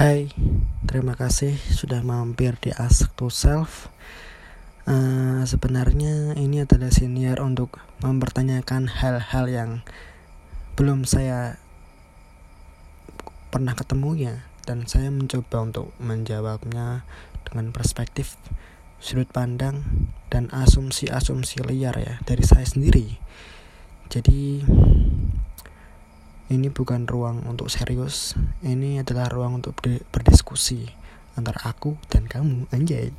Hai, terima kasih sudah mampir di Ask to Self. Uh, sebenarnya ini adalah senior untuk mempertanyakan hal-hal yang belum saya pernah ketemu ya dan saya mencoba untuk menjawabnya dengan perspektif sudut pandang dan asumsi-asumsi liar ya dari saya sendiri. Jadi ini bukan ruang untuk serius. Ini adalah ruang untuk berdiskusi antara aku dan kamu. Anjay